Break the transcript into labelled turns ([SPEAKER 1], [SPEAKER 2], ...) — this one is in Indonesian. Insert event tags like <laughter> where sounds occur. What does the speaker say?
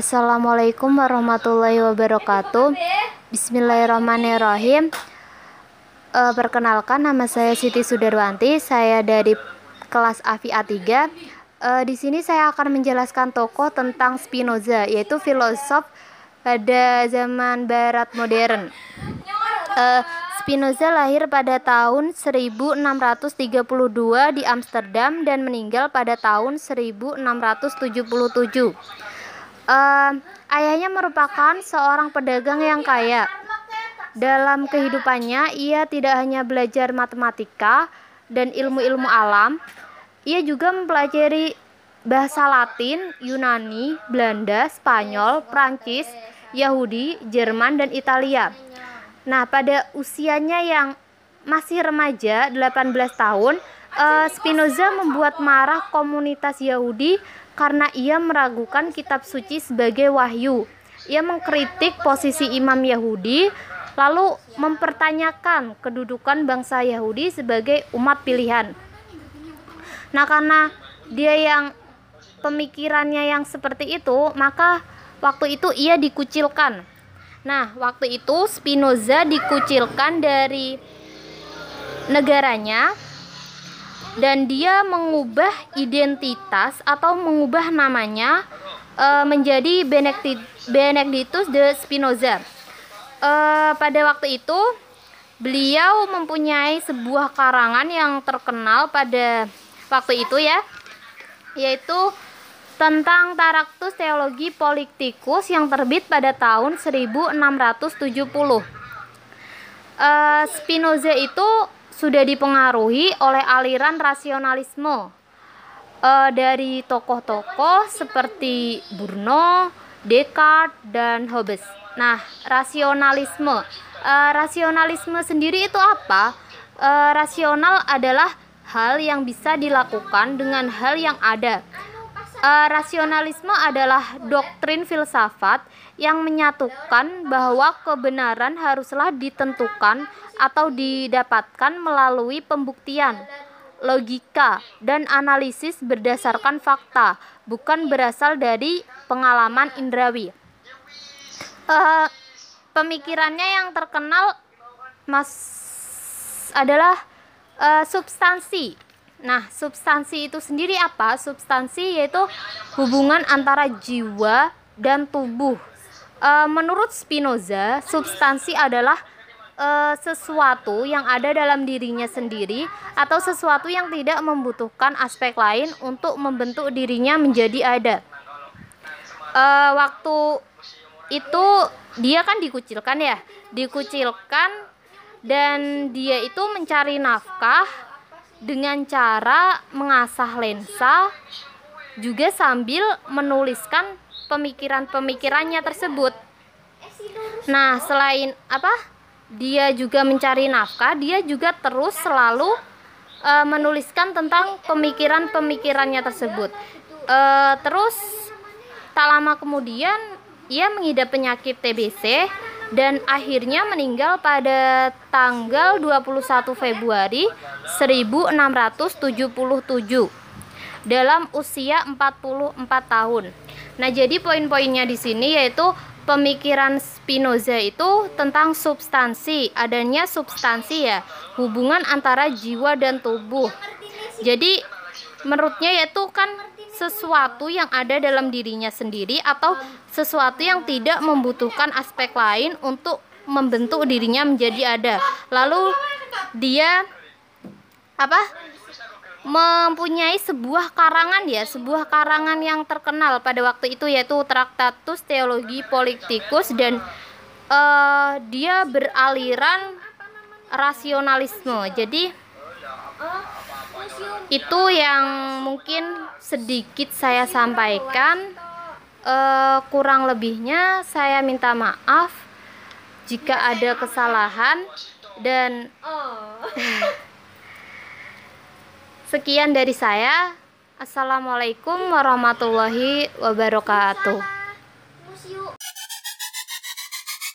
[SPEAKER 1] Assalamualaikum warahmatullahi wabarakatuh. Bismillahirrahmanirrahim. E, perkenalkan nama saya Siti Sudarwanti. Saya dari kelas AFI A3. E, di sini saya akan menjelaskan tokoh tentang Spinoza, yaitu filosof pada zaman Barat modern. E, Spinoza lahir pada tahun 1632 di Amsterdam dan meninggal pada tahun 1677. Uh, ayahnya merupakan seorang pedagang yang kaya. Dalam kehidupannya, ia tidak hanya belajar matematika dan ilmu-ilmu alam, ia juga mempelajari bahasa Latin, Yunani, Belanda, Spanyol, Prancis, Yahudi, Jerman, dan Italia. Nah, pada usianya yang masih remaja, 18 tahun, uh, Spinoza membuat marah komunitas Yahudi karena ia meragukan kitab suci sebagai wahyu. Ia mengkritik posisi imam Yahudi, lalu mempertanyakan kedudukan bangsa Yahudi sebagai umat pilihan. Nah, karena dia yang pemikirannya yang seperti itu, maka waktu itu ia dikucilkan. Nah, waktu itu Spinoza dikucilkan dari negaranya dan dia mengubah identitas atau mengubah namanya uh, menjadi Benedictus de Spinoza. Uh, pada waktu itu beliau mempunyai sebuah karangan yang terkenal pada waktu itu ya, yaitu tentang Taraktus Teologi Politikus yang terbit pada tahun 1670. Uh, Spinoza itu sudah dipengaruhi oleh aliran rasionalisme uh, dari tokoh-tokoh seperti Burno, Descartes, dan Hobbes. Nah, rasionalisme, uh, rasionalisme sendiri itu apa? Uh, rasional adalah hal yang bisa dilakukan dengan hal yang ada. Uh, rasionalisme adalah doktrin filsafat yang menyatukan bahwa kebenaran haruslah ditentukan atau didapatkan melalui pembuktian, logika, dan analisis berdasarkan fakta, bukan berasal dari pengalaman indrawi. Uh, pemikirannya yang terkenal mas adalah uh, substansi. Nah, substansi itu sendiri apa? Substansi yaitu hubungan antara jiwa dan tubuh. Uh, menurut Spinoza, substansi adalah uh, sesuatu yang ada dalam dirinya sendiri atau sesuatu yang tidak membutuhkan aspek lain untuk membentuk dirinya menjadi ada. Uh, waktu itu dia kan dikucilkan ya, dikucilkan dan dia itu mencari nafkah dengan cara mengasah lensa juga sambil menuliskan pemikiran-pemikirannya tersebut. Nah, selain apa? Dia juga mencari nafkah, dia juga terus selalu uh, menuliskan tentang pemikiran-pemikirannya tersebut. Uh, terus tak lama kemudian ia mengidap penyakit TBC dan akhirnya meninggal pada tanggal 21 Februari 1677 dalam usia 44 tahun. Nah, jadi poin-poinnya di sini yaitu pemikiran Spinoza itu tentang substansi, adanya substansi ya, hubungan antara jiwa dan tubuh. Jadi menurutnya yaitu kan sesuatu yang ada dalam dirinya sendiri atau sesuatu yang tidak membutuhkan aspek lain untuk membentuk dirinya menjadi ada. Lalu dia apa? Mempunyai sebuah karangan ya, sebuah karangan yang terkenal pada waktu itu yaitu Traktatus Teologi Politikus dan uh, dia beraliran rasionalisme. Jadi itu yang mungkin sedikit saya sampaikan. Uh, kurang lebihnya saya minta maaf jika ada kesalahan dan <laughs> Sekian dari saya. Assalamualaikum warahmatullahi wabarakatuh.